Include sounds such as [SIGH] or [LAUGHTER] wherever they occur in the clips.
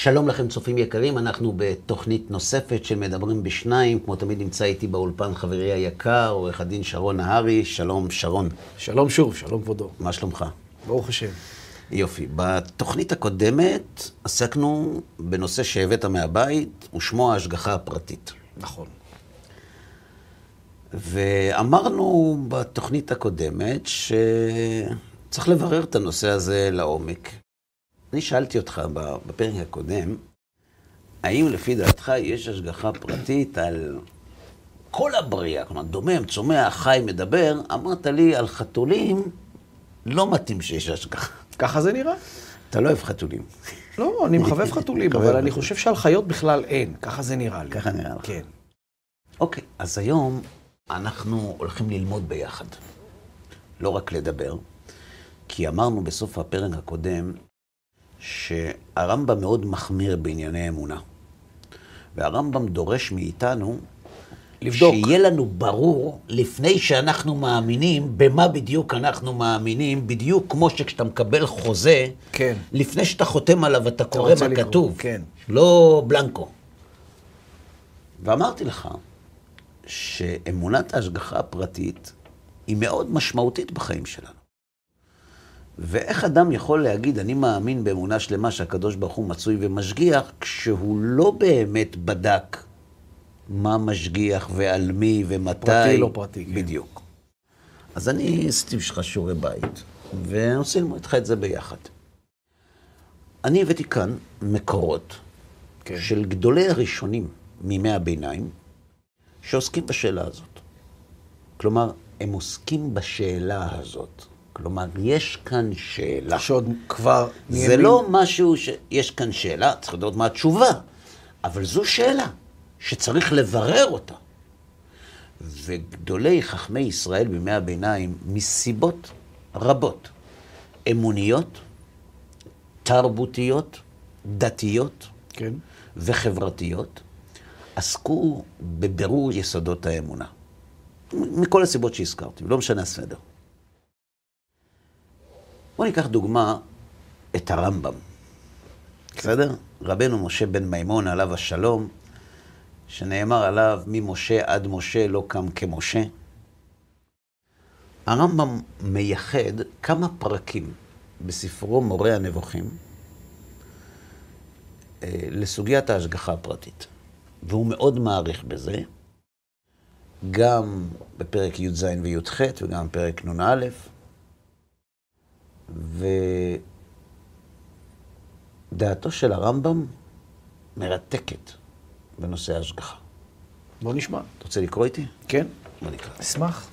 שלום לכם, צופים יקרים, אנחנו בתוכנית נוספת של מדברים בשניים. כמו תמיד נמצא איתי באולפן חברי היקר, עורך הדין שרון נהרי. שלום, שרון. שלום שוב, שלום כבודו. מה שלומך? ברוך השם. יופי. בתוכנית הקודמת עסקנו בנושא שהבאת מהבית, ושמו ההשגחה הפרטית. נכון. ואמרנו בתוכנית הקודמת שצריך לברר את הנושא הזה לעומק. אני שאלתי אותך בפרק הקודם, האם לפי דעתך יש השגחה פרטית על כל הבריאה, כלומר דומם, צומח, חי, מדבר, אמרת לי על חתולים, לא מתאים שיש השגחה. ככה זה נראה? אתה לא אוהב חתולים. לא, אני [LAUGHS] מחבב חתולים, אבל אני חושב שעל חיות בכלל אין. ככה זה נראה לי. ככה נראה לך. כן. אוקיי, אז היום אנחנו הולכים ללמוד ביחד. לא רק לדבר, כי אמרנו בסוף הפרק הקודם שהרמב"ם מאוד מחמיר בענייני אמונה. והרמב"ם דורש מאיתנו לבדוק. שיהיה לנו ברור, לפני שאנחנו מאמינים, במה בדיוק אנחנו מאמינים, בדיוק כמו שכשאתה מקבל חוזה, כן. לפני שאתה חותם עליו אתה קורא מה כתוב, כן. לא בלנקו. ואמרתי לך שאמונת ההשגחה הפרטית היא מאוד משמעותית בחיים שלנו. ואיך אדם יכול להגיד, אני מאמין באמונה שלמה שהקדוש ברוך הוא מצוי ומשגיח, כשהוא לא באמת בדק מה משגיח ועל מי ומתי. פרטי, לא פרטי, כן. בדיוק. אז אני עשיתי בשבילך שיעורי בית, ואני רוצה ללמוד איתך את זה ביחד. אני הבאתי כאן מקורות כן. של גדולי הראשונים מימי הביניים, שעוסקים בשאלה הזאת. כלומר, הם עוסקים בשאלה הזאת. כלומר, יש כאן שאלה. שעוד כבר... זה מימין- לא משהו שיש כאן שאלה, צריך לדעת מה התשובה, אבל זו שאלה שצריך לברר אותה. וגדולי חכמי ישראל בימי הביניים, מסיבות רבות, אמוניות, תרבותיות, דתיות כן. וחברתיות, עסקו בבירור יסודות האמונה. מכל הסיבות שהזכרתי, לא משנה הסדר. בואו ניקח דוגמה את הרמב"ם. בסדר? רבנו משה בן מימון, עליו השלום, שנאמר עליו, ממשה עד משה לא קם כמשה. הרמב"ם מייחד כמה פרקים בספרו מורה הנבוכים אה, לסוגיית ההשגחה הפרטית. והוא מאוד מעריך בזה, גם בפרק י"ז וי"ח וגם בפרק נ"א, ודעתו של הרמב"ם מרתקת בנושא ההשגחה. בוא נשמע. אתה רוצה לקרוא איתי? כן. בוא נקרא. אשמח.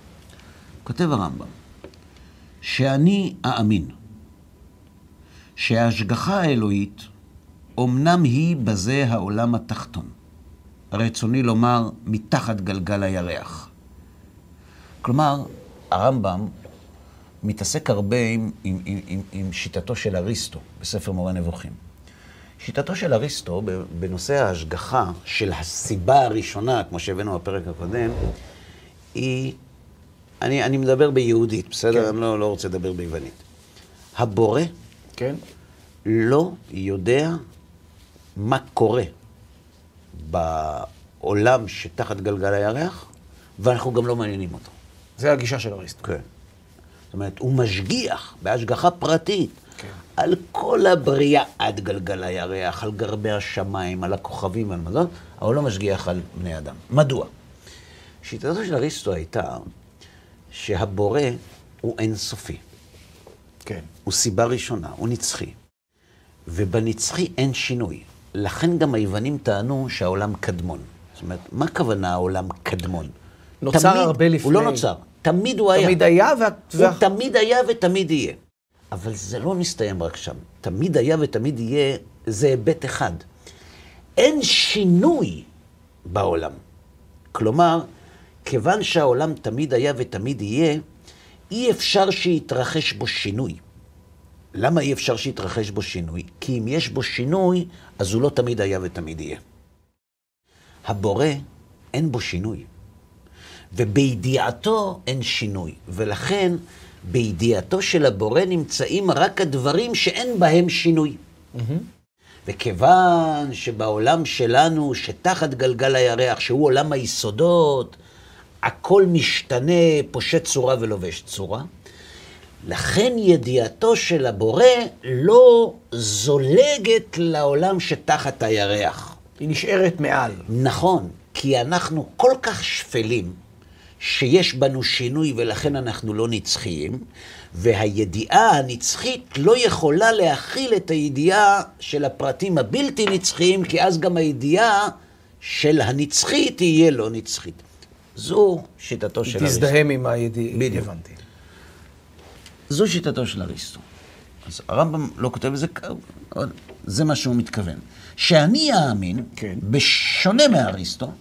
כותב הרמב"ם, שאני אאמין שההשגחה האלוהית, אמנם היא בזה העולם התחתון, רצוני לומר, מתחת גלגל הירח. כלומר, הרמב"ם מתעסק הרבה עם, עם, עם, עם, עם שיטתו של אריסטו בספר מורה נבוכים. שיטתו של אריסטו בנושא ההשגחה של הסיבה הראשונה, כמו שהבאנו בפרק הקודם, היא, אני, אני מדבר ביהודית, בסדר? כן. אני לא, לא רוצה לדבר ביוונית. הבורא כן. לא יודע מה קורה בעולם שתחת גלגל הירח, ואנחנו גם לא מעניינים אותו. זה הגישה של אריסטו. כן. אומרת, הוא משגיח בהשגחה פרטית כן. על כל הבריאה עד גלגל הירח, על גרבי השמיים, על הכוכבים ועל מזון, אבל הוא לא משגיח על בני אדם. מדוע? שיטתו של אריסטו הייתה שהבורא הוא אינסופי. כן. הוא סיבה ראשונה, הוא נצחי. ובנצחי אין שינוי. לכן גם היוונים טענו שהעולם קדמון. זאת אומרת, מה הכוונה העולם קדמון? נוצר תמיד- הרבה הוא לפני. לא נוצר, תמיד הוא היה. תמיד היה, וה... הוא. תמיד היה ותמיד יהיה. אבל זה לא מסתיים רק שם. תמיד היה ותמיד יהיה, זה היבט אחד. אין שינוי בעולם. כלומר, כיוון שהעולם תמיד היה ותמיד יהיה, אי אפשר שיתרחש בו שינוי. למה אי אפשר שיתרחש בו שינוי? כי אם יש בו שינוי, אז הוא לא תמיד היה ותמיד יהיה. הבורא, אין בו שינוי. ובידיעתו אין שינוי. ולכן, בידיעתו של הבורא נמצאים רק הדברים שאין בהם שינוי. וכיוון שבעולם שלנו, שתחת גלגל הירח, שהוא עולם היסודות, הכל משתנה, פושט צורה ולובש צורה, לכן ידיעתו של הבורא לא זולגת לעולם שתחת הירח. היא נשארת מעל. נכון, כי אנחנו כל כך שפלים, שיש בנו שינוי ולכן אנחנו לא נצחיים, והידיעה הנצחית לא יכולה להכיל את הידיעה של הפרטים הבלתי נצחיים, כי אז גם הידיעה של הנצחית תהיה לא נצחית. זו שיטתו של אריסטו. תזדהם עם הידיעה. בדיוק. הבנתי. זו שיטתו של אריסטו. אז הרמב"ם לא כותב את זה, אבל זה מה שהוא מתכוון. שאני אאמין, כן. בשונה מאריסטו,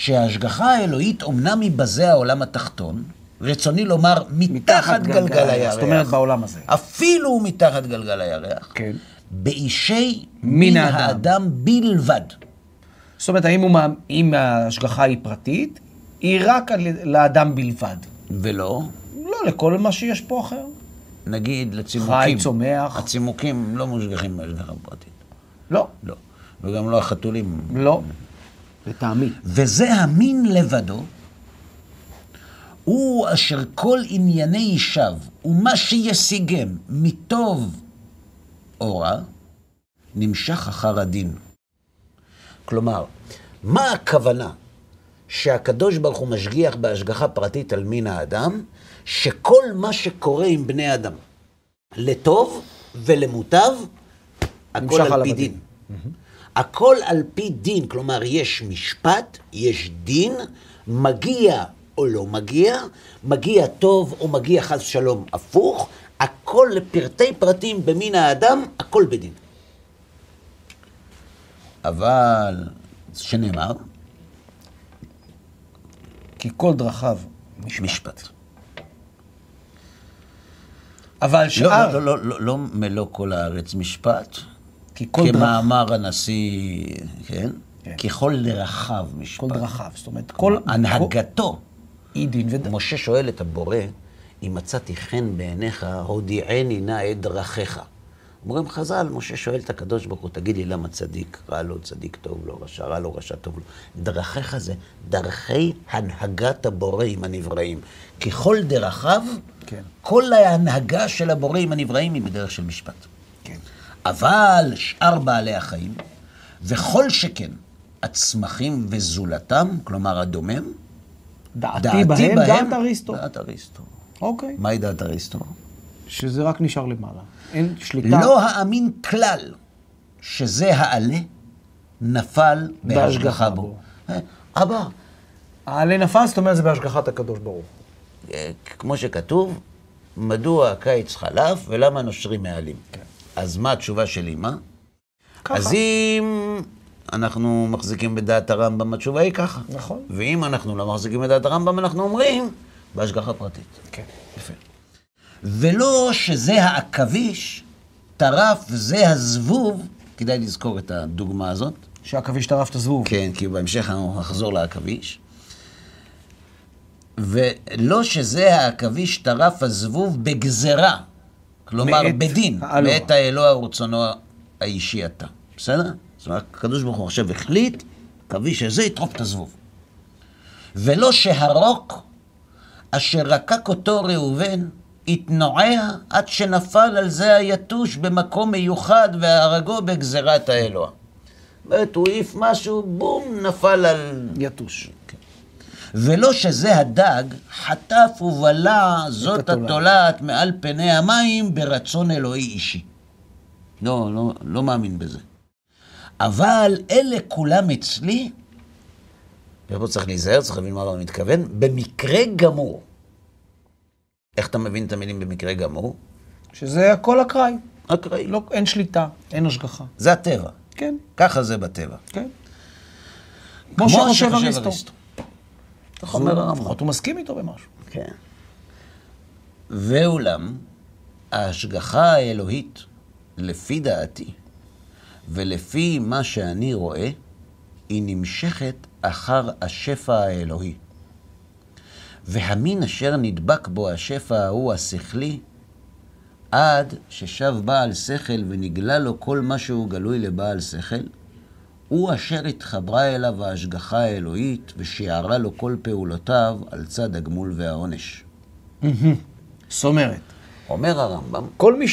שההשגחה האלוהית אומנם היא בזה העולם התחתון, רצוני לומר, מתחת גלגל הירח. זאת אומרת, בעולם הזה. אפילו מתחת גלגל הירח. כן. באישי מן האדם. האדם בלבד. זאת אומרת, האם הוא, אם ההשגחה היא פרטית, היא רק על- לאדם בלבד. ולא, לא לכל מה שיש פה אחר. נגיד לצימוקים. חי, צומח. הצימוקים לא מושגחים בהשגחה פרטית. לא. לא. וגם לא החתולים. לא. לטעמי. וזה המין לבדו, הוא אשר כל ענייני אישיו, ומה שישיגם מטוב או רע, נמשך אחר הדין. כלומר, מה הכוונה שהקדוש ברוך הוא משגיח בהשגחה פרטית על מין האדם, שכל מה שקורה עם בני אדם, לטוב ולמוטב, הכל על פי. דין. הכל על פי דין, כלומר, יש משפט, יש דין, מגיע או לא מגיע, מגיע טוב או מגיע חס שלום הפוך, הכל לפרטי פרטים במין האדם, הכל בדין. אבל, שנאמר, כי כל דרכיו משפט. משפט. אבל לא, שאר... לא, לא, לא, לא מלוא כל הארץ משפט, כי כל דרכיו... כמאמר הנשיא, כן? כן. ככל דרכיו משפט. כל דרכיו. זאת אומרת, כל... הנהגתו. דין ודין. משה שואל את הבורא, אם מצאתי חן בעיניך, הודיעני נא את דרכיך. אומרים חז"ל, משה שואל את הקדוש ברוך הוא, תגיד לי למה צדיק רע לו, צדיק טוב לו, רשע רע לו, רשע טוב לו. דרכיך זה דרכי הנהגת הבורא עם הנבראים. ככל דרכיו, כן. כל ההנהגה של הבורא עם הנבראים היא בדרך של משפט. אבל שאר בעלי החיים, וכל שכן הצמחים וזולתם, כלומר הדומם, דעתי בהם דעת אריסטו. דעת אריסטו. אוקיי. מהי דעת אריסטו? שזה רק נשאר למעלה. אין שליטה. לא האמין כלל שזה העלה נפל בהשגחה. בו. אה, אבא, העלה נפל, זאת אומרת, זה בהשגחת הקדוש ברוך. אה, כמו שכתוב, מדוע הקיץ חלף ולמה נושרים מעלים? כן. אז מה התשובה של אמא? ככה. אז אם אנחנו מחזיקים בדעת הרמב"ם, התשובה היא ככה. נכון. ואם אנחנו לא מחזיקים בדעת הרמב"ם, אנחנו אומרים, בהשגחה פרטית. כן. יפה. ולא שזה העכביש, טרף זה הזבוב, כדאי לזכור את הדוגמה הזאת. שהעכביש טרף את הזבוב. כן, כי בהמשך אנחנו נחזור לעכביש. ולא שזה העכביש טרף הזבוב בגזרה, כלומר מאת בדין, האלוה. מאת האלוה ורצונו האישי אתה. בסדר? זאת אומרת, הקדוש ברוך הוא עכשיו החליט, עכביש הזה יטרוף את הזבוב. ולא שהרוק אשר רקק אותו ראובן, התנועע עד שנפל על זה היתוש במקום מיוחד והרגו בגזירת האלוה. זאת אומרת, הוא העיף משהו, בום, נפל על... יתוש. ולא שזה הדג, חטף ובלע זאת התולעת. מעל פני המים ברצון אלוהי אישי. לא, לא, לא מאמין בזה. אבל אלה כולם אצלי, ופה צריך להיזהר, צריך להבין מה הוא מתכוון, במקרה גמור. איך אתה מבין את המילים במקרה גמור? שזה הכל אקראי. אקראי. לא, אין שליטה, אין השגחה. זה הטבע. כן, ככה זה בטבע. כן. כמו שחושב אריסטו. כך אומר הרמב"ם. לפחות הוא מסכים איתו במשהו. כן. ואולם, ההשגחה האלוהית, לפי דעתי, ולפי מה שאני רואה, היא נמשכת אחר השפע האלוהי. והמין אשר נדבק בו השפע ההוא השכלי, עד ששב בעל שכל ונגלה לו כל מה שהוא גלוי לבעל שכל, הוא אשר התחברה אליו ההשגחה האלוהית ושיערה לו כל פעולותיו על צד הגמול והעונש. זאת אומרת, אומר הרמב"ם, כל מי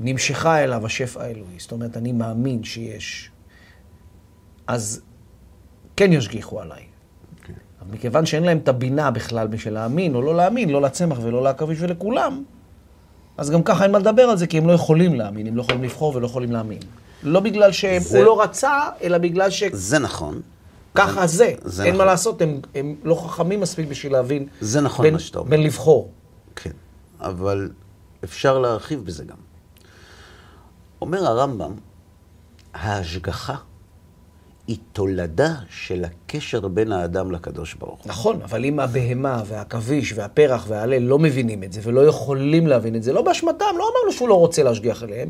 שנמשכה אליו השפע האלוהי, זאת אומרת, אני מאמין שיש, אז כן ישגיחו עליי. כן. אבל מכיוון שאין להם את הבינה בכלל בשביל להאמין או לא להאמין, לא לצמח ולא לעכביש ולכולם, אז גם ככה אין מה לדבר על זה, כי הם לא יכולים להאמין, הם לא יכולים לבחור ולא יכולים להאמין. לא בגלל שהוא לא רצה, אלא בגלל שככה זה נכון, זה. זה אין נכון. מה לעשות, הם, הם לא חכמים מספיק בשביל להבין זה נכון בין, מה שאתה אומר. בין לבחור. כן, אבל אפשר להרחיב בזה גם. אומר הרמב"ם, ההשגחה היא תולדה של הקשר בין האדם לקדוש ברוך הוא. נכון, אבל אם הבהמה והעכביש והפרח וההלל לא מבינים את זה ולא יכולים להבין את זה, לא באשמתם, לא אמרנו שהוא לא רוצה להשגיח עליהם,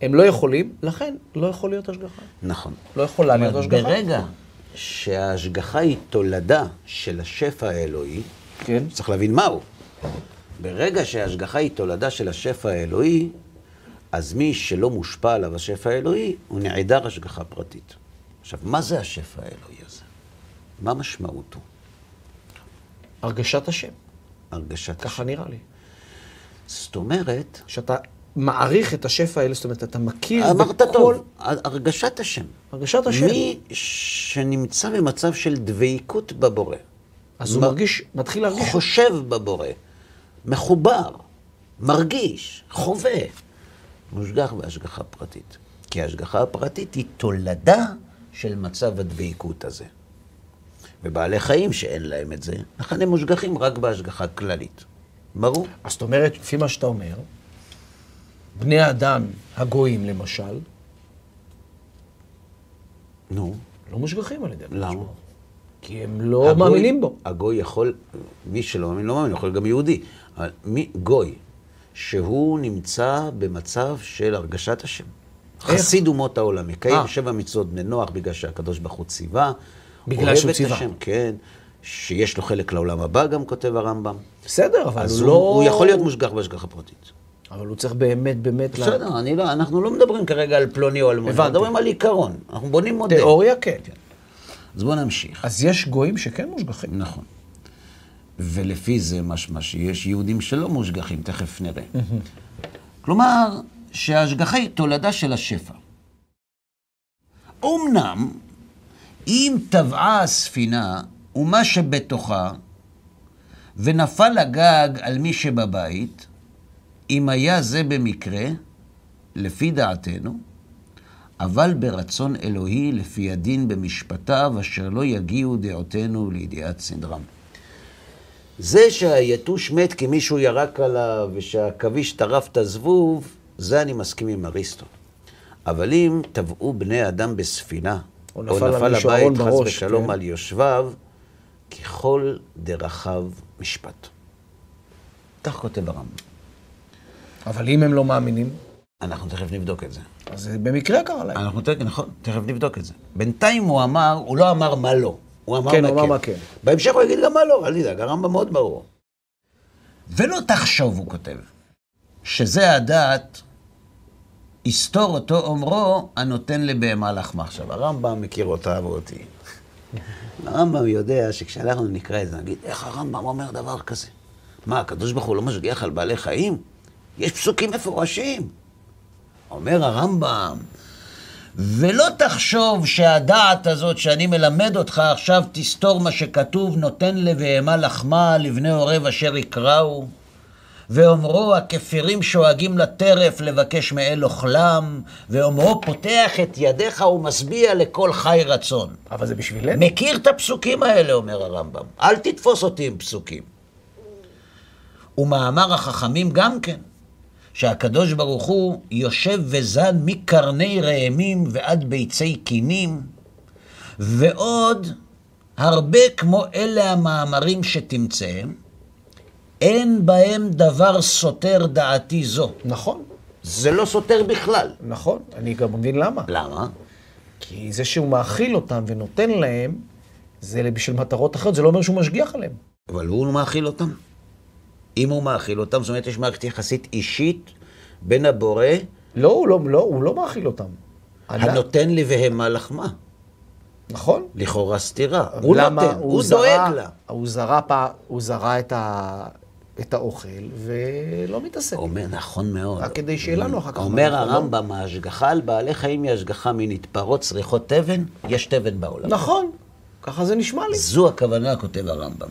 הם לא יכולים, לכן לא יכול להיות השגחה. נכון. לא יכולה להיות השגחה. ברגע שההשגחה היא תולדה של השפע האלוהי, כן. צריך להבין מהו. ברגע שההשגחה היא תולדה של השפע האלוהי, אז מי שלא מושפע עליו השפע האלוהי, הוא נעדר השגחה פרטית. עכשיו, מה זה השפע האלוהי הזה? מה משמעותו? הרגשת השם, הרגשת ככה השם. נראה לי. זאת אומרת, שאתה מעריך את השפע האלה, זאת אומרת, אתה מכיר אמרת בכל- טוב, הרגשת השם. הרגשת השם. מי שנמצא במצב של דבקות בבורא, אז הוא מרגיש, מתחיל להרגיש... חושב בבורא, מחובר, מרגיש, חווה, מושגח בהשגחה פרטית. כי ההשגחה הפרטית היא תולדה של מצב הדבקות הזה. ובעלי חיים שאין להם את זה, לכן הם מושגחים רק בהשגחה כללית. ברור? אז זאת אומרת, לפי מה שאתה אומר, בני האדם הגויים, למשל, נו, לא מושגחים על ידי הקדוש למה? כי הם לא הגוי- מאמינים בו. הגוי יכול, מי שלא מאמין, לא מאמין, יכול גם יהודי. אבל מי, גוי, שהוא נמצא במצב של הרגשת השם. חסיד אומות העולם, מקיים אה. שבע מצוות בני נוח בגלל שהקדוש ברוך הוא ציווה. בגלל אוהב שהוא את ציווה. השם, כן. שיש לו חלק לעולם הבא, גם כותב הרמב"ם. בסדר, אבל הוא, לא... הוא יכול להיות מושגח בהשגחה פרטית. אבל הוא צריך באמת, באמת... לה- בסדר, אני לא, אנחנו לא מדברים כרגע על פלוני או אלמוני, אנחנו הבנתי. מדברים על עיקרון. אנחנו בונים מודל. תיאוריה, כן. אז בואו נמשיך. אז יש גויים שכן מושגחים. נכון. ולפי זה משמע שיש יהודים שלא מושגחים, תכף נראה. כלומר, שההשגחה היא תולדה של השפע. אמנם, אם טבעה הספינה ומה שבתוכה, ונפל הגג על מי שבבית, אם היה זה במקרה, לפי דעתנו, אבל ברצון אלוהי לפי הדין במשפטיו, אשר לא יגיעו דעותינו לידיעת סדרם. זה שהיתוש מת כי מישהו ירק עליו ושהעכביש טרף את הזבוב, זה אני מסכים עם אריסטו. אבל אם טבעו בני אדם בספינה, או או נפל על נפל הבית חס בראש, ושלום כן. על יושביו, ככל דרכיו משפט. כך כותב הרמב"ם. אבל אם הם לא מאמינים, אנחנו תכף נבדוק את זה. אז זה במקרה קרה להם. אנחנו תכף, נכון, תכף נבדוק את זה. בינתיים הוא אמר, הוא לא אמר מה לא. הוא אמר כן, מה הוא אמר מה כן. בהמשך הוא יגיד גם מה לא, אל תדאג, הרמב"ם מאוד ברור. ולא תחשוב, הוא כותב, שזה הדעת, יסתור אותו אומרו, הנותן לבהמה לחמה. עכשיו, הרמב"ם מכיר אותה ואותי. [LAUGHS] הרמב"ם יודע שכשאנחנו נקרא את זה, נגיד, איך הרמב"ם אומר דבר כזה? מה, הקדוש ברוך הוא לא משגיח על בעלי חיים? יש פסוקים מפורשים. אומר הרמב"ם, ולא תחשוב שהדעת הזאת שאני מלמד אותך עכשיו תסתור מה שכתוב, נותן לבהמה לחמה לבני עורב אשר יקראו. ואומרו הכפירים שואגים לטרף לבקש מאל אוכלם, ואומרו פותח את ידיך ומשביע לכל חי רצון. אבל זה בשבילנו. מכיר את הפסוקים האלה, אומר הרמב"ם. אל תתפוס אותי עם פסוקים. ומאמר החכמים גם כן, שהקדוש ברוך הוא יושב וזן מקרני ראמים ועד ביצי קינים, ועוד הרבה כמו אלה המאמרים שתמצאם, אין בהם דבר סותר דעתי זו. נכון, זה לא סותר בכלל. נכון. אני גם מבין למה. למה? כי זה שהוא מאכיל אותם ונותן להם, זה בשביל מטרות אחרות, זה לא אומר שהוא משגיח עליהם. אבל הוא מאכיל אותם. אם הוא מאכיל אותם, זאת אומרת, יש מערכת יחסית אישית בין הבורא, לא, הוא לא, לא, הוא לא מאכיל אותם. הנותן לבהמה לחמה. נכון. לכאורה סתירה. הוא למה? נותן, הוא זרע- דואג לה. הוא זרע, פע- הוא זרע את, ה, את האוכל ולא מתעסק. אומר, נכון מאוד. רק כדי שיהיה לנו אחר כך אומר הרמב"ם, ההשגחה על בעלי חיים היא השגחה מינית. פרות צריכות תבן, יש תבן בעולם. נכון, ככה זה נשמע לי. זו הכוונה, כותב הרמב"ם.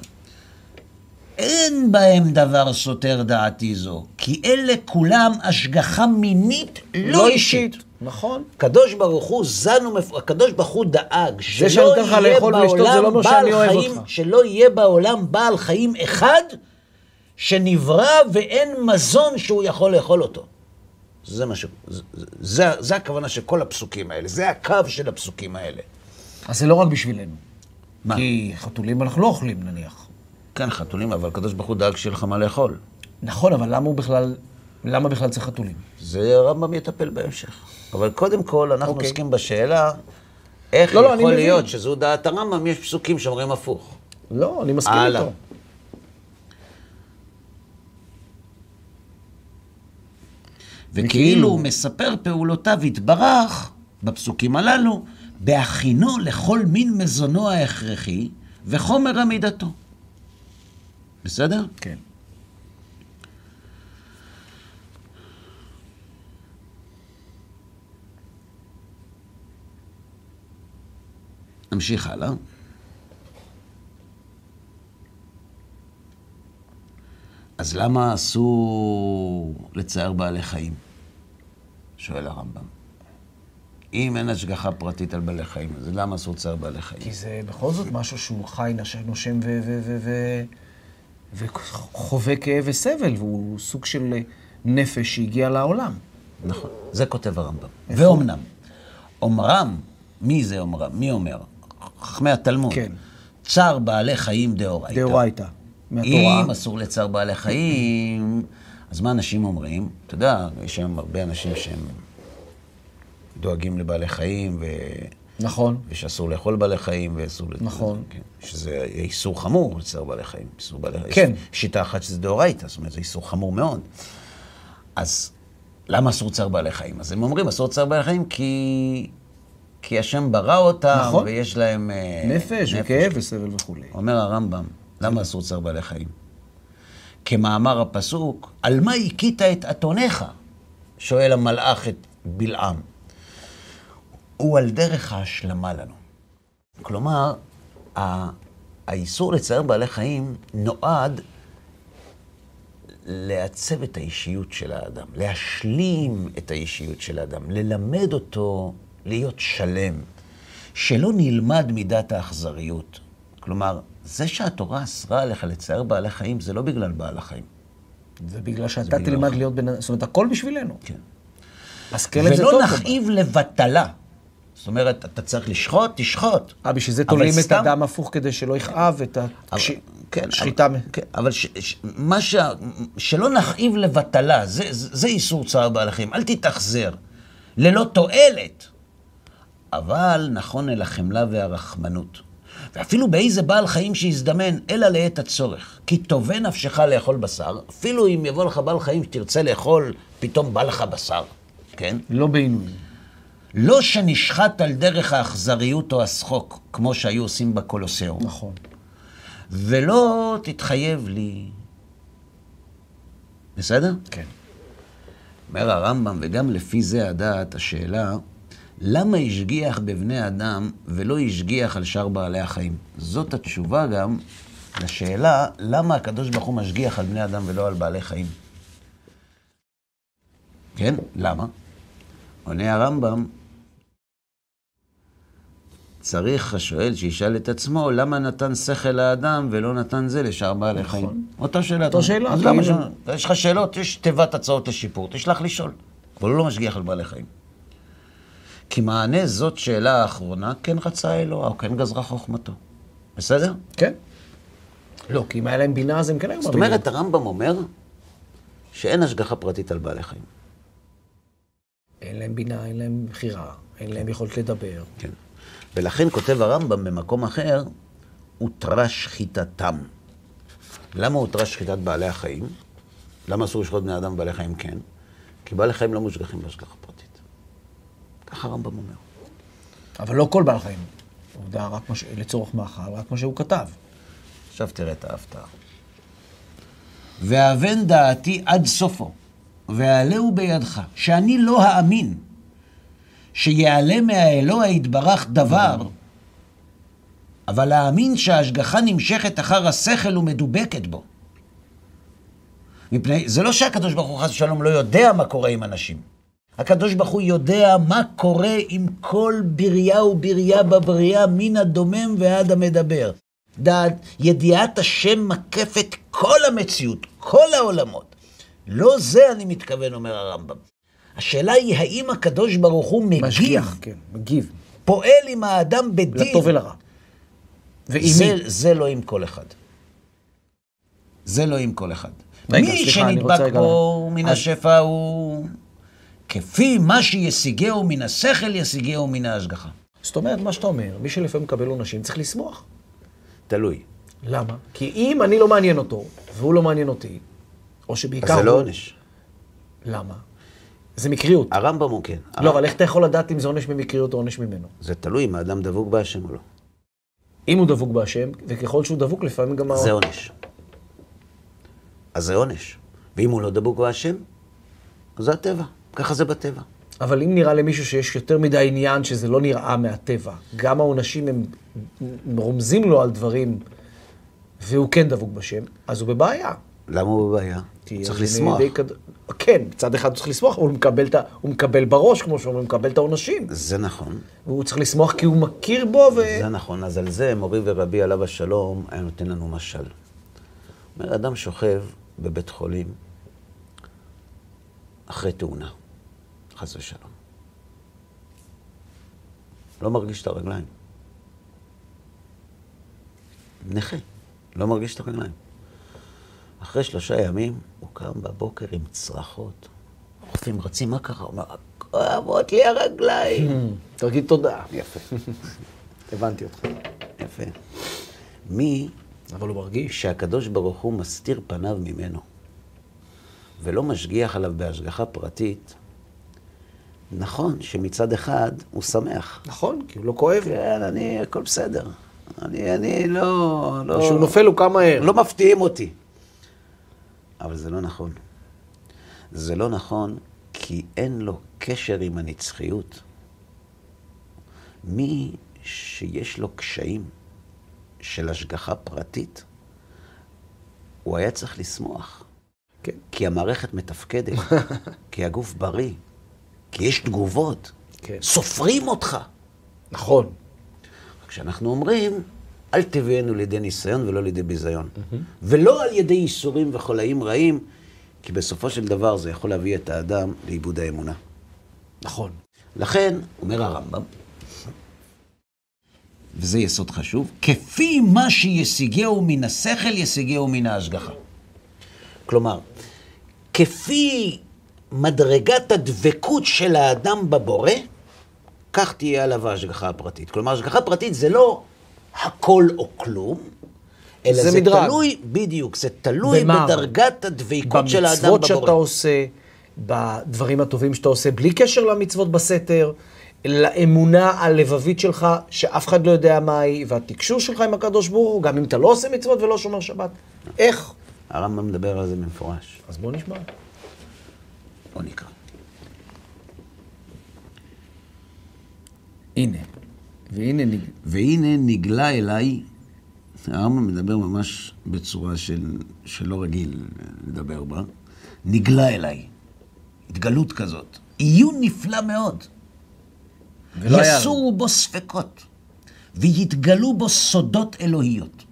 אין בהם דבר סותר דעתי זו, כי אלה כולם השגחה מינית לא אישית. נכון. הקדוש ברוך הוא זן ומפ... הקדוש ברוך הוא דאג שלא יהיה לא בעולם אומר בעל חיים. שלא יהיה בעולם בעל חיים אחד שנברא ואין מזון שהוא יכול לאכול אותו. זה מה ש... זה, זה, זה הכוונה של כל הפסוקים האלה, זה הקו של הפסוקים האלה. אז זה לא רק בשבילנו. מה? כי חתולים אנחנו לא אוכלים נניח. כן, חתולים, אבל הקדוש ברוך הוא דאג שיהיה לך מה לאכול. נכון, אבל למה הוא בכלל, למה בכלל צריך חתולים? זה הרמב"ם יטפל בהמשך. אבל קודם כל, אנחנו אוקיי. עוסקים בשאלה איך לא, לא, יכול מבין. להיות שזו דעת הרמב"ם, יש פסוקים שאומרים הפוך. לא, אני מסכים הלאה. איתו. וכאילו הוא מספר פעולותיו יתברך, בפסוקים הללו, בהכינו לכל מין מזונו ההכרחי וחומר עמידתו. בסדר? כן. נמשיך הלאה. אז למה אסור לצייר בעלי חיים? שואל הרמב"ם. אם אין השגחה פרטית על בעלי חיים, אז למה אסור לצייר בעלי חיים? כי זה בכל זאת משהו שהוא חי, נושם ו- ו- ו- ו- וחווה כאב וסבל, והוא סוג של נפש שהגיע לעולם. נכון, זה כותב הרמב"ם. ואומנם, אומרם, מי זה אומרם? מי אומר? חכמי התלמוד. כן. צער בעלי חיים דאורייתא. דאורייתא, מהתורה. אם אסור לצער בעלי חיים, אז מה אנשים אומרים? אתה יודע, יש היום הרבה אנשים שהם דואגים לבעלי חיים, ו... נכון. ושאסור לאכול בעלי חיים, ואסור... נכון. כן. שזה איסור חמור לצער בעלי חיים. איסור בעלי... כן. יש שיטה אחת שזה דאורייתא, זאת אומרת, זה איסור חמור מאוד. אז למה אסור צער בעלי חיים? אז הם אומרים, אסור צער בעלי חיים כי... כי השם ברא אותם, נכון. ויש להם... אה, נפש וכאב וסבל וכולי. אומר הרמב"ם, למה אסור צער בעלי חיים? כמאמר הפסוק, על מה הכית את אתונך? שואל המלאך את בלעם. הוא על דרך ההשלמה לנו. כלומר, האיסור לצייר בעלי חיים נועד לעצב את האישיות של האדם, להשלים את האישיות של האדם, ללמד אותו להיות שלם, שלא נלמד מידת האכזריות. כלומר, זה שהתורה אסרה עליך לצייר בעלי חיים, זה לא בגלל בעל החיים. זה בגלל שאתה תלמד. להיות בן... זאת אומרת, הכל בשבילנו. כן. השכל את זה ולא טוב. נכאיב לבטלה. זאת אומרת, אתה צריך לשחוט, תשחוט. אה, בשביל זה תולים את הדם הפוך כדי שלא יכאב את כן, השחיטה. אבל, כן, אבל ש, ש, מה ש, שלא נכאיב לבטלה, זה איסור צער בעלי חיים. אל תתאכזר, ללא תועלת. אבל נכון אל החמלה והרחמנות. ואפילו באיזה בעל חיים שיזדמן, אלא לעת הצורך. כי טובה נפשך לאכול בשר, אפילו אם יבוא לך בעל חיים שתרצה לאכול, פתאום בא לך בשר, כן? לא בעינויים. לא שנשחט על דרך האכזריות או השחוק, כמו שהיו עושים בקולוסיאום. נכון. ולא תתחייב לי. בסדר? כן. אומר הרמב"ם, וגם לפי זה הדעת, השאלה, למה השגיח בבני אדם ולא השגיח על שאר בעלי החיים? זאת התשובה גם לשאלה, למה הקדוש ברוך הוא משגיח על בני אדם ולא על בעלי חיים? כן? למה? עונה הרמב"ם, צריך השואל שישאל את עצמו, למה נתן שכל לאדם ולא נתן זה לשאר בעלי חיים? אותה שאלה. אותה שאלה, אז למה. ש... יש לך שאלות, יש תיבת הצעות לשיפור, תשלח לשאול. אבל הוא לא משגיח על בעלי חיים. כי מענה זאת שאלה האחרונה, כן רצה אלוה, או כן גזרה חוכמתו. בסדר? כן. לא, כי אם היה להם בינה, אז הם כן היו זאת מאמינים. אומרת, הרמב"ם אומר שאין השגחה פרטית על בעלי חיים. אין להם בינה, אין להם בחירה, אין להם יכולת לדבר. כן. ולכן כותב הרמב"ם במקום אחר, הותרה שחיטתם. למה הותרה שחיטת בעלי החיים? למה אסור לשחוט בני אדם ובעלי חיים כן? כי בעלי חיים לא מושגחים בהשגחה פרטית. ככה הרמב"ם אומר. אבל לא כל בעל חיים. עובדה, רק מה ש... לצורך מאכל, רק מה שהוא כתב. עכשיו תראה את ההפתעה. ואבן דעתי עד סופו, ואעלהו בידך, שאני לא האמין שיעלה מהאלוה יתברך דבר, אבל להאמין שההשגחה נמשכת אחר השכל ומדובקת בו. מפני, זה לא שהקדוש ברוך הוא חס ושלום לא יודע מה קורה עם אנשים. הקדוש ברוך הוא יודע מה קורה עם כל בריה ובריה בבריאה, מן הדומם ועד המדבר. דעת, ידיעת השם מקפת כל המציאות, כל העולמות. לא זה אני מתכוון, אומר הרמב"ם. השאלה היא, האם הקדוש ברוך הוא מגיב, משגיח, כן, מגיב. פועל עם האדם בדין? לטוב ולרע. זה? זה לא עם כל אחד. זה לא עם כל אחד. רגע, מי סליחה, שנדבק בו מן אז- השפע הוא... כפי מה שישיגהו מן השכל, ישיגהו מן ההשגחה. זאת אומרת, מה שאתה אומר, מי שלפעמים מקבל עונשים צריך לשמוח. תלוי. למה? כי אם אני לא מעניין אותו, והוא לא מעניין אותי, או שבעיקר... אז זה לא עונש. למה? זה מקריות. הרמב"ם הוא כן. לא, אבל איך אתה יכול לדעת אם זה עונש ממקריות או עונש ממנו? זה תלוי אם האדם דבוק בהשם או לא. אם הוא דבוק בהשם, וככל שהוא דבוק, לפעמים גם... זה עונש. אז זה עונש. ואם הוא לא דבוק בהשם, אז זה הטבע. ככה זה בטבע. אבל אם נראה למישהו שיש יותר מדי עניין שזה לא נראה מהטבע, גם העונשים הם רומזים לו על דברים, והוא כן דבוק בשם, אז הוא בבעיה. למה הוא בבעיה? הוא צריך לשמוח. כד- כן, מצד אחד הוא צריך לשמוח, אבל הוא מקבל, ה... הוא מקבל בראש, כמו שאומרים, הוא מקבל את העונשים. זה נכון. והוא צריך לשמוח כי הוא מכיר בו, ו... זה נכון. אז על זה מורי ורבי עליו השלום היה נותן לנו משל. אומר, אדם שוכב בבית חולים אחרי תאונה, חס ושלום. לא מרגיש את הרגליים. נכה, לא מרגיש את הרגליים. אחרי שלושה ימים הוא קם בבוקר עם צרחות. הרופאים רצים, מה קרה? הוא אומר, כואבות לי הרגליים. [LAUGHS] תגיד תודה. יפה, [LAUGHS] הבנתי אותך. יפה. מי אבל הוא מרגיש. שהקדוש ברוך הוא מסתיר פניו ממנו, ולא משגיח עליו בהשגחה פרטית, נכון שמצד אחד הוא שמח. נכון, כי הוא לא כואב. כן, אני, הכל בסדר. אני, אני לא... לא כשהוא נופל הוא קם מהר. לא מפתיעים אותי. אבל זה לא נכון. זה לא נכון כי אין לו קשר עם הנצחיות. מי שיש לו קשיים של השגחה פרטית, הוא היה צריך לשמוח. כן. כי המערכת מתפקדת, [LAUGHS] כי הגוף בריא, כי יש תגובות, כן. סופרים אותך. נכון. כשאנחנו אומרים, אל תביאנו לידי ניסיון ולא לידי ביזיון. ולא על ידי ייסורים וחולאים רעים, כי בסופו של דבר זה יכול להביא את האדם לאיבוד האמונה. נכון. לכן, אומר הרמב"ם, וזה יסוד חשוב, כפי מה שישיגהו מן השכל, ישיגהו מן ההשגחה. כלומר, כפי מדרגת הדבקות של האדם בבורא, כך תהיה עליו ההשגחה הפרטית. כלומר, השגחה פרטית זה לא הכל או כלום, אלא זה זה, מדרג. תלוי, בדיוק, זה תלוי במה? בדרגת הדבקות של האדם בבורא. במצוות שאתה עושה, בדברים הטובים שאתה עושה, בלי קשר למצוות בסתר, לאמונה הלבבית שלך, שאף אחד לא יודע מה היא, והתקשור שלך עם הקדוש ברוך הוא, גם אם אתה לא עושה מצוות ולא שומר שבת. איך? הרמב"ם מדבר על זה במפורש. אז בוא נשמע. בוא נקרא. הנה. והנה נג... והנה נגלה אליי, הרמב"ם מדבר ממש בצורה של, שלא רגיל לדבר בה, נגלה אליי, התגלות כזאת, עיון נפלא מאוד. יסורו בו ספקות, ויתגלו בו סודות אלוהיות,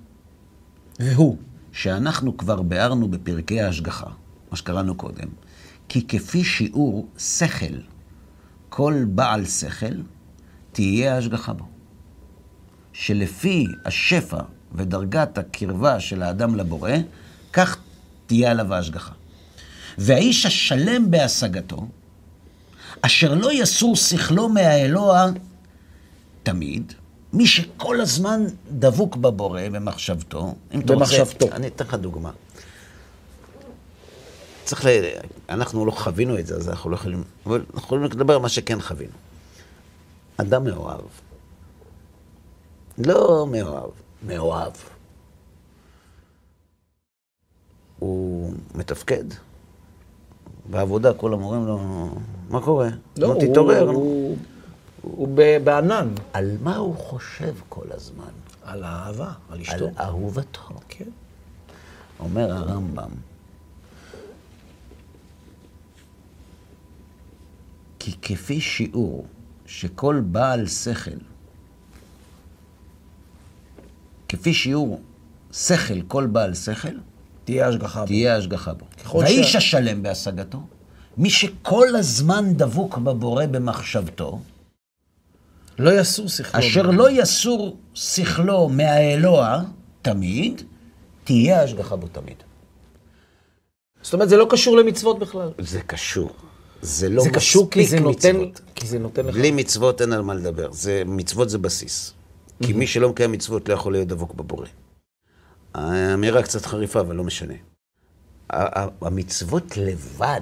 והוא. שאנחנו כבר ביארנו בפרקי ההשגחה, מה שקראנו קודם, כי כפי שיעור שכל, כל בעל שכל, תהיה ההשגחה בו. שלפי השפע ודרגת הקרבה של האדם לבורא, כך תהיה עליו ההשגחה. והאיש השלם בהשגתו, אשר לא יסור שכלו מהאלוה תמיד, מי שכל הזמן דבוק בבורא, במחשבתו. אם אתה. רוצה, אני אתן לך דוגמה. צריך ל... אנחנו לא חווינו את זה, אז אנחנו לא יכולים... אבל אנחנו יכולים לדבר על מה שכן חווינו. אדם מאוהב. לא מאוהב, מאוהב. הוא מתפקד. בעבודה כולם אומרים לו, מה קורה? לא, לא הוא- תתעורר. הוא- הוא בענן. על מה הוא חושב כל הזמן? על האהבה, על על אשתו. אהובתו. כן. אומר הרמב"ם, כי כפי שיעור שכל בעל שכל, כפי שיעור שכל כל בעל שכל, תהיה השגחה בו. תהיה השגחה בו. והאיש ש- השלם בהשגתו, מי שכל הזמן דבוק בבורא במחשבתו, לא יסור שכלו. אשר לא יסור שכלו מהאלוה תמיד, תהיה השגחה בו תמיד. זאת אומרת, זה לא קשור למצוות בכלל. זה קשור. זה לא זה קשור כי זה נותן, מצוות. כי זה נותן לך... בלי מצוות אין על מה לדבר. זה, מצוות זה בסיס. כי מי שלא מקיים מצוות לא יכול להיות דבוק בבורא. האמירה קצת חריפה, אבל לא משנה. המצוות לבד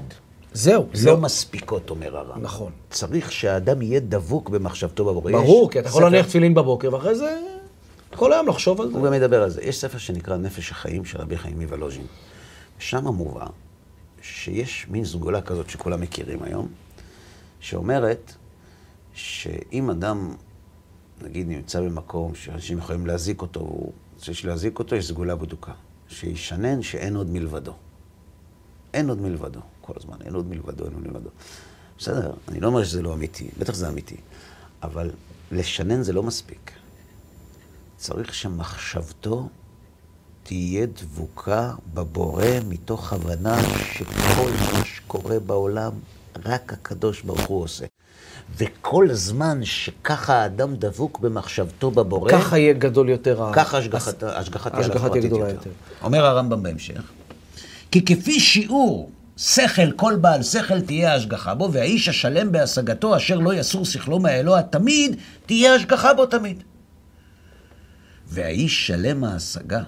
זהו, לא זהו. מספיקות, אומר הרב. נכון. צריך שהאדם יהיה דבוק במחשבתו בבורא. ברור, יש כי אתה יכול ספר- להניח תפילין בבוקר, ואחרי זה כל היום לחשוב על זה. הוא גם מדבר על זה. יש ספר שנקרא נפש החיים של רבי חיים מוולוז'ין. שם מובא שיש מין סגולה כזאת שכולם מכירים היום, שאומרת שאם אדם, נגיד, נמצא במקום שאנשים יכולים להזיק אותו, והוא רוצה להזיק אותו, יש סגולה בדוקה. שישנן שאין עוד מלבדו. אין עוד מלבדו, כל הזמן, אין עוד מלבדו, אין עוד מלבדו. בסדר, אני לא אומר שזה לא אמיתי, בטח זה אמיתי, אבל לשנן זה לא מספיק. צריך שמחשבתו תהיה דבוקה בבורא מתוך הבנה שכל מה שקורה בעולם, רק הקדוש ברוך הוא עושה. וכל זמן שככה האדם דבוק במחשבתו בבורא, ככה יהיה גדול יותר. ככה השגחת- עליו פרטית גדולה יותר. יותר. אומר הרמב"ם בהמשך, כי כפי שיעור שכל, כל בעל שכל תהיה השגחה בו, והאיש השלם בהשגתו, אשר לא יסור שכלו מהאלוה תמיד, תהיה השגחה בו תמיד. והאיש שלם ההשגה,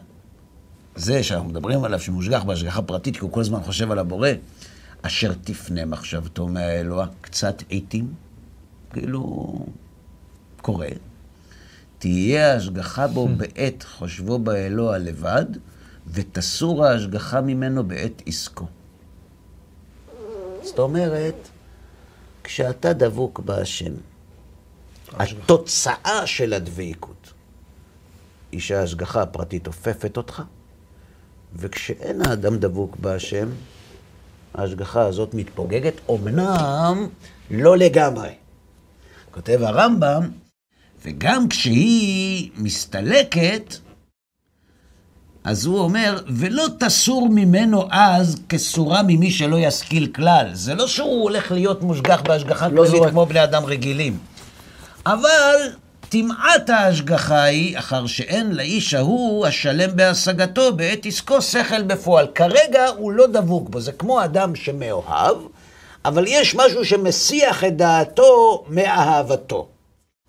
זה שאנחנו מדברים עליו, שמושגח בהשגחה פרטית, כי הוא כל הזמן חושב על הבורא, אשר תפנה מחשבתו מהאלוה קצת עיתים, כאילו קורה, תהיה ההשגחה בו בעת חושבו באלוה לבד, ותסור ההשגחה ממנו בעת עסקו. זאת אומרת, כשאתה דבוק בהשם, התוצאה של הדבקות היא שההשגחה הפרטית אופפת אותך, וכשאין האדם דבוק בהשם, ההשגחה הזאת מתפוגגת, אמנם לא לגמרי. כותב הרמב"ם, וגם כשהיא מסתלקת, אז הוא אומר, ולא תסור ממנו אז כסורה ממי שלא ישכיל כלל. זה לא שהוא הולך להיות מושגח בהשגחה לא כללית זורק. כמו בני אדם רגילים. אבל טמאת ההשגחה היא, אחר שאין לאיש ההוא השלם בהשגתו בעת עסקו שכל בפועל. כרגע הוא לא דבוק בו, זה כמו אדם שמאוהב, אבל יש משהו שמסיח את דעתו מאהבתו.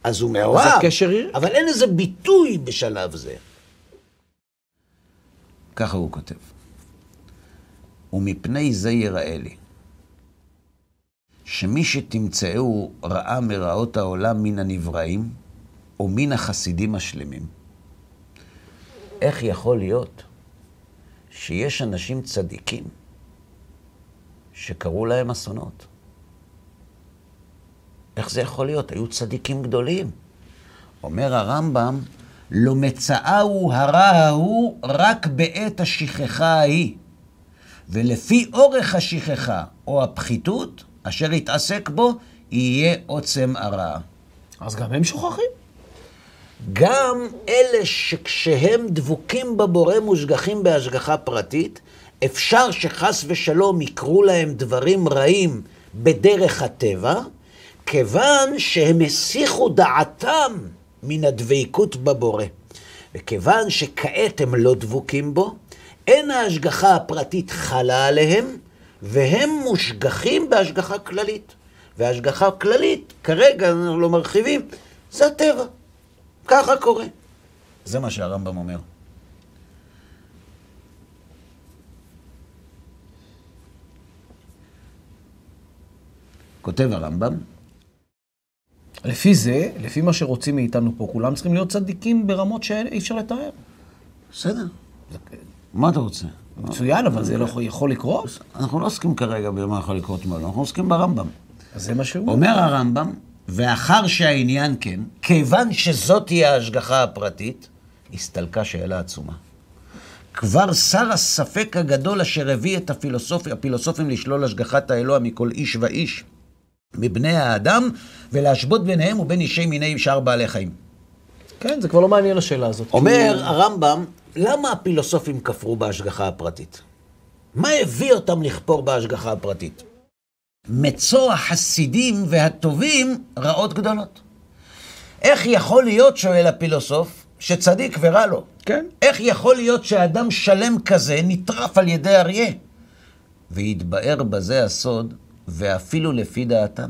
אז הוא מאוהב, הקשר היא- אבל אין איזה ביטוי בשלב זה. ככה הוא כותב. ומפני זה יראה לי, שמי שתמצאו רעה מרעות העולם מן הנבראים, או מן החסידים השלמים, איך יכול להיות שיש אנשים צדיקים שקרו להם אסונות? איך זה יכול להיות? היו צדיקים גדולים. אומר הרמב"ם, לא מצאהו הרע ההוא רק בעת השכחה ההיא. ולפי אורך השכחה או הפחיתות, אשר יתעסק בו, יהיה עוצם הרע. אז גם הם שוכחים. גם אלה שכשהם דבוקים בבורא מושגחים בהשגחה פרטית, אפשר שחס ושלום יקרו להם דברים רעים בדרך הטבע, כיוון שהם הסיחו דעתם מן הדבקות בבורא. וכיוון שכעת הם לא דבוקים בו, אין ההשגחה הפרטית חלה עליהם, והם מושגחים בהשגחה כללית. והשגחה כללית, כרגע אנחנו לא מרחיבים, זה הטבע. ככה קורה. זה מה שהרמב"ם אומר. כותב הרמב"ם, לפי זה, לפי מה שרוצים מאיתנו פה, כולם צריכים להיות צדיקים ברמות שאי אפשר לתאר. בסדר, מה אתה רוצה? מצוין, אבל זה לא יכול- לקרות? אנחנו לא עוסקים כרגע במה יכול לקרות לא, אנחנו עוסקים ברמב"ם. אז זה מה שהוא... אומר הרמב"ם, ואחר שהעניין כן, כיוון שזאת היא ההשגחה הפרטית, הסתלקה שאלה עצומה. כבר שר הספק הגדול אשר הביא את הפילוסופים, הפילוסופים לשלול השגחת האלוה מכל איש ואיש, מבני האדם, ולהשוות ביניהם ובין אישי מיני שאר בעלי חיים. כן, זה כבר לא מעניין השאלה הזאת. אומר כי- הרמב"ם, למה הפילוסופים כפרו בהשגחה הפרטית? מה הביא אותם לכפור בהשגחה הפרטית? מצוא החסידים והטובים רעות גדולות. איך יכול להיות, שואל הפילוסוף, שצדיק ורע לו? כן. איך יכול להיות שאדם שלם כזה נטרף על ידי אריה? והתבאר בזה הסוד, ואפילו לפי דעתם.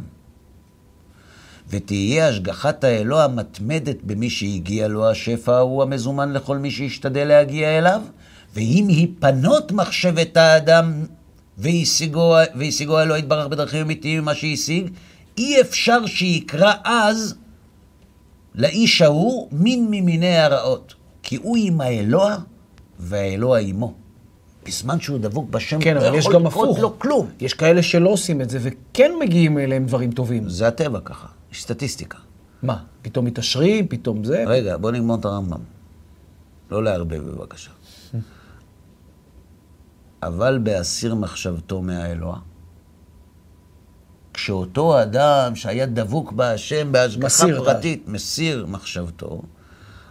ותהיה השגחת האלוה המתמדת במי שהגיע לו השפע ההוא המזומן לכל מי שישתדל להגיע אליו, ואם היפנות מחשבת האדם והשיגו, והשיגו האלוה יתברך בדרכים אמיתיים ממה שהשיג, אי אפשר שיקרא אז לאיש ההוא מין ממיני הרעות, כי הוא עם האלוה והאלוה עמו. בזמן שהוא דבוק בשם, כן, לא אבל יש יכול גם הפוך. לו כלום. יש כאלה שלא עושים את זה, וכן מגיעים אליהם דברים טובים. זה הטבע ככה, יש סטטיסטיקה. מה, פתאום מתעשרים, פתאום זה? רגע, בוא נגמור את הרמב"ם. לא לערבב בבקשה. אבל בהסיר מחשבתו מהאלוה, כשאותו אדם שהיה דבוק בהשם בהשגחה פרטית, מסיר מחשבתו,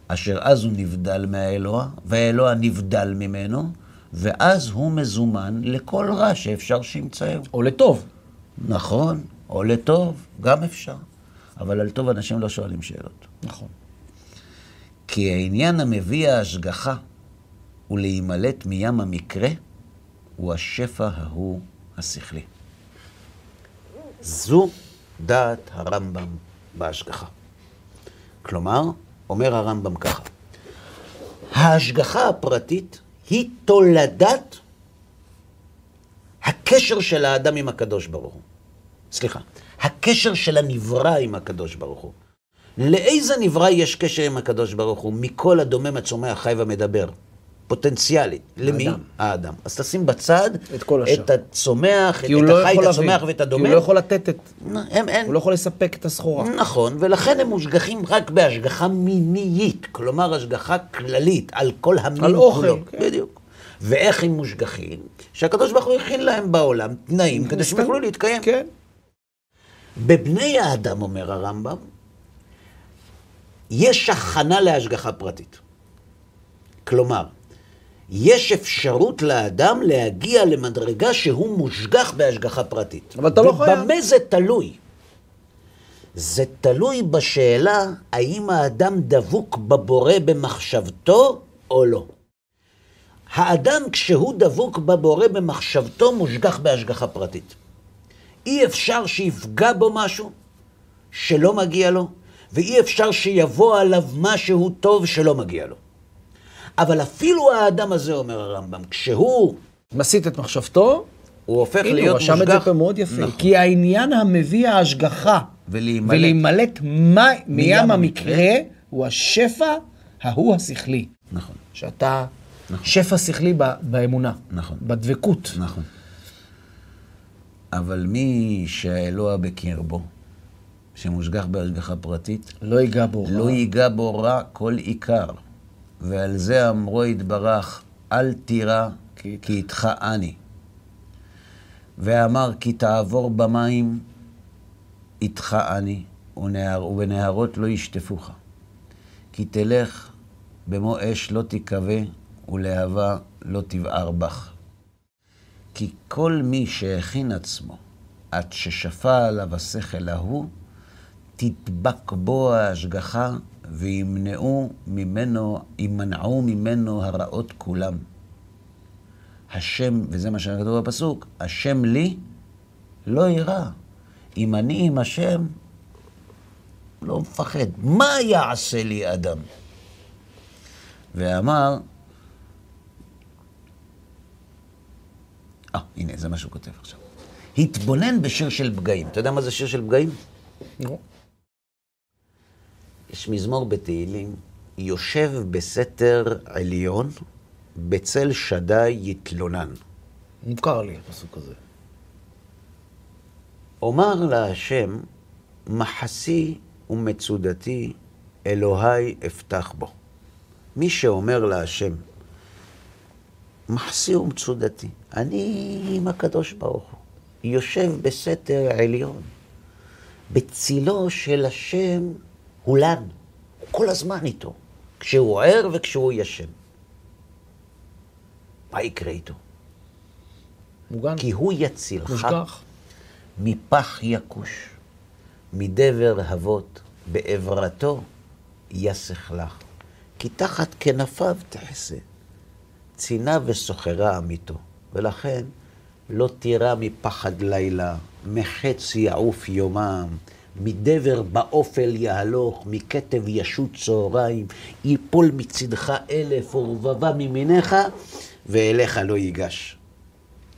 אשר אז הוא נבדל מהאלוה, והאלוה נבדל ממנו, ואז הוא מזומן לכל רע שאפשר שימצאהו. או לטוב. נכון, או לטוב, גם אפשר. אבל על טוב אנשים לא שואלים שאלות. נכון. כי העניין המביא ההשגחה ולהימלט מים המקרה, הוא השפע ההוא השכלי. זו דעת הרמב"ם בהשגחה. כלומר, אומר הרמב"ם ככה, ההשגחה הפרטית היא תולדת הקשר של האדם עם הקדוש ברוך הוא. סליחה, הקשר של הנברא עם הקדוש ברוך הוא. לאיזה נברא יש קשר עם הקדוש ברוך הוא? מכל הדומם, הצומח, חי ומדבר. פוטנציאלית. למי? האדם. האדם. אז תשים בצד את כל השאר. את הצומח, כי את לא החי, יכול את. הצומח ואת כי הדומם. הוא לא יכול לתת את... הם, אין, הוא לא יכול לספק את הסחורה. נכון, ולכן הם מושגחים רק בהשגחה מיניות, כלומר השגחה כללית על כל המין על אוכל. כן. בדיוק. ואיך הם מושגחים? שהקדוש ברוך הוא הכין להם בעולם תנאים כדי שהם. יוכלו להתקיים. כן. בבני האדם, אומר הרמב"ם, יש הכנה להשגחה פרטית. כלומר, יש אפשרות לאדם להגיע למדרגה שהוא מושגח בהשגחה פרטית. אבל אתה לא חייב. ובמה זה תלוי? זה תלוי בשאלה האם האדם דבוק בבורא במחשבתו או לא. האדם, כשהוא דבוק בבורא במחשבתו, מושגח בהשגחה פרטית. אי אפשר שיפגע בו משהו שלא מגיע לו, ואי אפשר שיבוא עליו משהו טוב שלא מגיע לו. אבל אפילו האדם הזה, אומר הרמב"ם, כשהוא מסיט את מחשבתו, הוא הופך הנה, להיות הוא רשם את מושגח... זה פה מאוד יפה. נכון. כי העניין המביא ההשגחה ולהימלט. ולהימלט מי- מים המקרה. המקרה הוא השפע ההוא השכלי. נכון, שאתה שפע שכלי ב- באמונה. נכון. בדבקות. נכון. אבל מי שהאלוה בקרבו, שמושגח בהשגחה פרטית, לא ייגע בו. רע. לא ייגע בו רע כל עיקר. ועל זה אמרו יתברך, אל תירא, כי- איתך אני. ואמר, כי תעבור במים, איתך אני, ונהר, ובנהרות לא ישטפוך. כי תלך במו אש לא תיכווה, ולהבה לא תבער בך. כי כל מי שהכין עצמו עד ששפע עליו השכל ההוא, תדבק בו ההשגחה וימנעו ממנו, ימנעו ממנו הרעות כולם. השם, וזה מה שכתוב בפסוק, השם לי לא יירא. אם אני עם השם, לא מפחד. מה יעשה לי אדם? ואמר, אה, הנה, זה מה שהוא כותב עכשיו. התבונן בשיר של פגעים. אתה יודע מה זה שיר של פגעים? נו. יש מזמור בתהילים, יושב בסתר עליון, בצל שדי יתלונן. מוכר לי הפסוק הזה. אומר להשם, מחסי ומצודתי, אלוהי אפתח בו. מי שאומר להשם, מחסי ומצודתי, אני עם הקדוש ברוך הוא, יושב בסתר עליון, בצילו של השם הולן, הוא כל הזמן איתו, כשהוא ער וכשהוא ישן. מה יקרה איתו? מוגן. כי הוא יצילך. מפח יכוש, מדבר אבות, בעברתו יסך לך. כי תחת כנפיו תחסה, צינה וסוחרה עמיתו. ולכן לא תירא מפחד לילה, מחץ יעוף יומם, מדבר באופל יהלוך, מכתב ישות צהריים, יפול מצדך אלף ורבבה מימיניך, ואליך לא ייגש.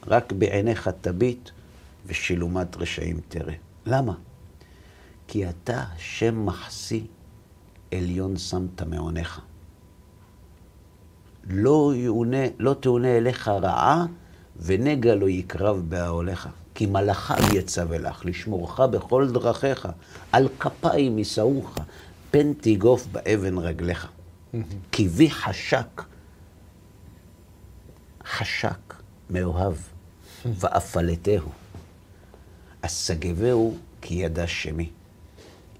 רק בעיניך תביט, ושילומת רשעים תראה. למה? כי אתה, שם מחסי, עליון שמת מעונך. לא, יאונה, לא תאונה אליך רעה, ונגע לא יקרב באהליך. כי מלאכיו יצווה לך, לשמורך בכל דרכיך, על כפיים יישאוך, פן תיגוף באבן רגליך. כי בי חשק, חשק מאוהב, ואפלתהו. אסגבהו כי ידע שמי.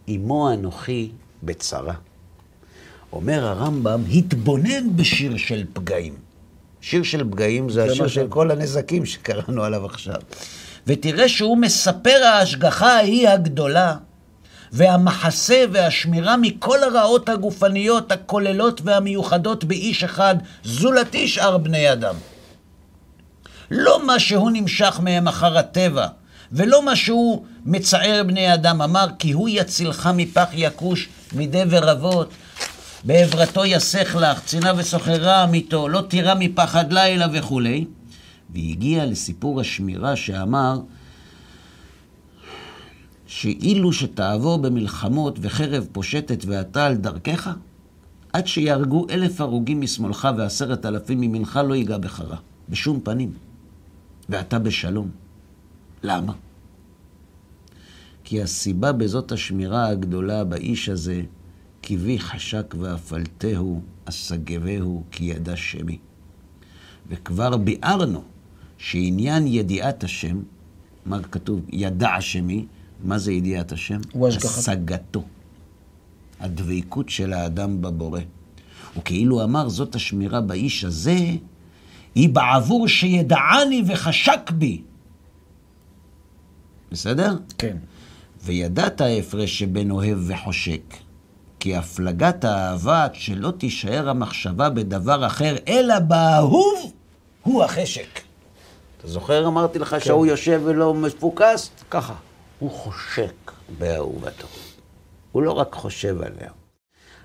אמו אנוכי בצרה. אומר הרמב"ם, התבונן בשיר של פגעים. שיר של פגעים זה השיר מה של כל הנזקים שקראנו עליו עכשיו. ותראה שהוא מספר ההשגחה ההיא הגדולה, והמחסה והשמירה מכל הרעות הגופניות הכוללות והמיוחדות באיש אחד, זולתי שאר בני אדם. לא מה שהוא נמשך מהם אחר הטבע, ולא מה שהוא מצער בני אדם. אמר, כי הוא יצילך מפח יכוש, מדבר אבות, בעברתו יסך לך, צינה וסוחרה עמיתו, לא תירא מפחד לילה וכולי. והגיע לסיפור השמירה שאמר, שאילו שתעבור במלחמות וחרב פושטת ואתה על דרכך, עד שיהרגו אלף הרוגים משמאלך ועשרת אלפים מימינך לא ייגע בך רע, בשום פנים. ואתה בשלום. למה? כי הסיבה בזאת השמירה הגדולה באיש הזה, כי בי חשק ואפלתהו, אסגבהו, כי ידע שמי. וכבר ביארנו שעניין ידיעת השם, מה כתוב? ידע שמי, מה זה ידיעת השם? הוא. השגתו. הדבקות של האדם בבורא. וכאילו אמר, זאת השמירה באיש הזה, היא בעבור שידעני וחשק בי. בסדר? כן. וידעת ההפרש שבין אוהב וחושק, כי הפלגת האהבה שלא תישאר המחשבה בדבר אחר, אלא באהוב הוא החשק. אתה זוכר? אמרתי לך שההוא יושב ולא מפוקס? ככה. הוא חושק באהובתו. הוא לא רק חושב עליה.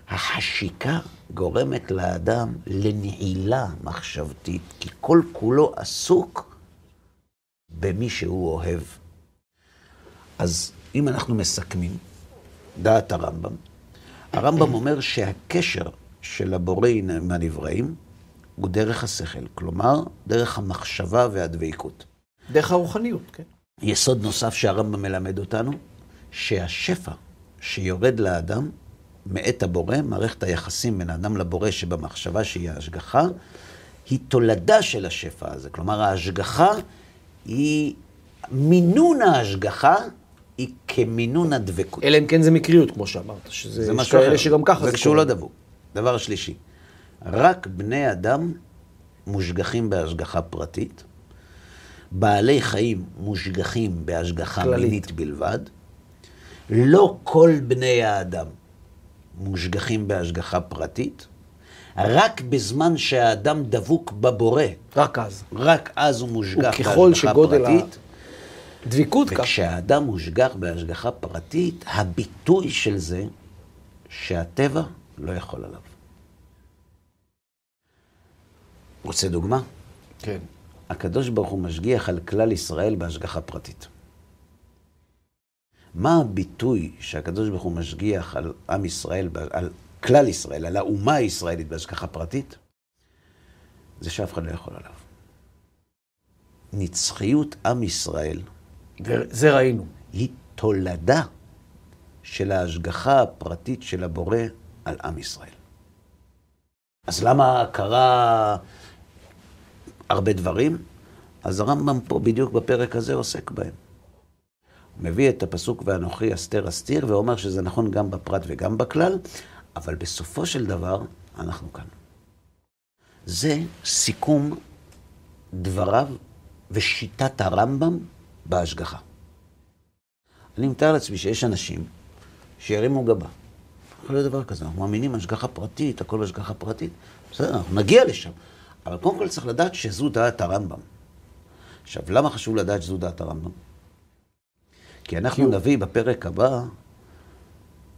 החשיקה גורמת לאדם לנעילה מחשבתית, כי כל כולו עסוק במי שהוא אוהב. אז אם אנחנו מסכמים, דעת הרמב"ם, הרמב"ם אומר שהקשר של הבורא עם הנבראים הוא דרך השכל, כלומר, דרך המחשבה והדבקות. דרך הרוחניות, כן. יסוד נוסף שהרמב"ם מלמד אותנו, שהשפע שיורד לאדם מאת הבורא, מערכת היחסים בין האדם לבורא שבמחשבה שהיא ההשגחה, היא תולדה של השפע הזה. כלומר, ההשגחה היא, מינון ההשגחה היא כמינון הדבקות. אלא אם כן זה מקריות, כמו שאמרת, שזה זה משהו אחר. שגם ככה זה וכשהוא קורה. לא דבוק. דבר שלישי, רק בני אדם מושגחים בהשגחה פרטית, בעלי חיים מושגחים בהשגחה כללית. מינית בלבד, לא כל בני האדם מושגחים בהשגחה פרטית, רק בזמן שהאדם דבוק בבורא, רק אז. רק אז הוא מושגח בהשגחה שגודל ה- פרטית. דביקות כך. וכשהאדם מושגח בהשגחה פרטית, הביטוי של זה, שהטבע לא יכול עליו. רוצה דוגמה? כן. הקדוש ברוך הוא משגיח על כלל ישראל בהשגחה פרטית. מה הביטוי שהקדוש ברוך הוא משגיח על עם ישראל, על כלל ישראל, על האומה הישראלית בהשגחה פרטית? זה שאף אחד לא יכול עליו. נצחיות עם ישראל וזה ראינו. היא תולדה של ההשגחה הפרטית של הבורא על עם ישראל. אז למה קרה הרבה דברים? אז הרמב"ם פה בדיוק בפרק הזה עוסק בהם. הוא מביא את הפסוק ואנוכי אסתר אסתיר, ואומר שזה נכון גם בפרט וגם בכלל, אבל בסופו של דבר, אנחנו כאן. זה סיכום דבריו ושיטת הרמב"ם בהשגחה. אני מתאר לעצמי שיש אנשים שירימו גבה. יכול להיות דבר כזה, אנחנו מאמינים השגחה פרטית, הכל בהשגחה פרטית. בסדר, אנחנו נגיע לשם. אבל קודם כל צריך לדעת שזו דעת הרמב"ם. עכשיו, למה חשוב לדעת שזו דעת הרמב"ם? כי אנחנו נביא בפרק הבא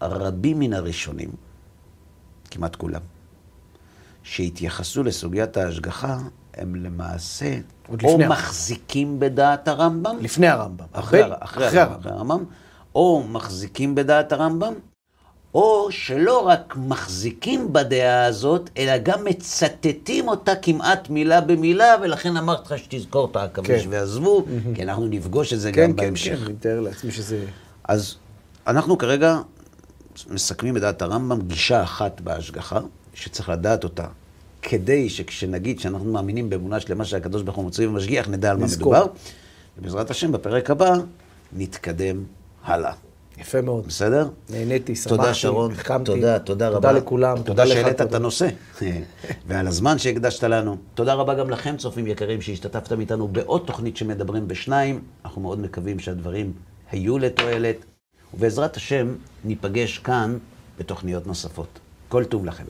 רבים מן הראשונים, כמעט כולם, שהתייחסו לסוגיית ההשגחה, הם למעשה או מחזיקים בדעת הרמב"ם, לפני הרמב"ם. אחרי, אחרי, אחרי הרמב"ם, הרמב"ם, או מחזיקים בדעת הרמב"ם, או שלא רק מחזיקים בדעה הזאת, אלא גם מצטטים אותה כמעט מילה במילה, ולכן אמרתי לך שתזכור את העכביש כן. ועזבו, כי אנחנו נפגוש את זה כן, גם כן, בהמשך. כן, אני מתאר לעצמי שזה... אז אנחנו כרגע מסכמים בדעת הרמב"ם גישה אחת בהשגחה, שצריך לדעת אותה, כדי שכשנגיד שאנחנו מאמינים באמונה שלמה שהקדוש ברוך הוא מוציא ומשגיח, נדע על מה. מדובר. ובעזרת השם, בפרק הבא, נתקדם הלאה. יפה מאוד. בסדר? נהניתי, שמחתי, תודה, שרון. החכמתי. תודה, תודה רבה. תודה לכולם, תודה לך, שהעלית את תודה. הנושא, [LAUGHS] ועל הזמן שהקדשת לנו. תודה רבה גם לכם, צופים יקרים, שהשתתפתם איתנו בעוד תוכנית שמדברים בשניים. אנחנו מאוד מקווים שהדברים היו לתועלת, ובעזרת השם, ניפגש כאן בתוכניות נוספות. כל טוב לכם.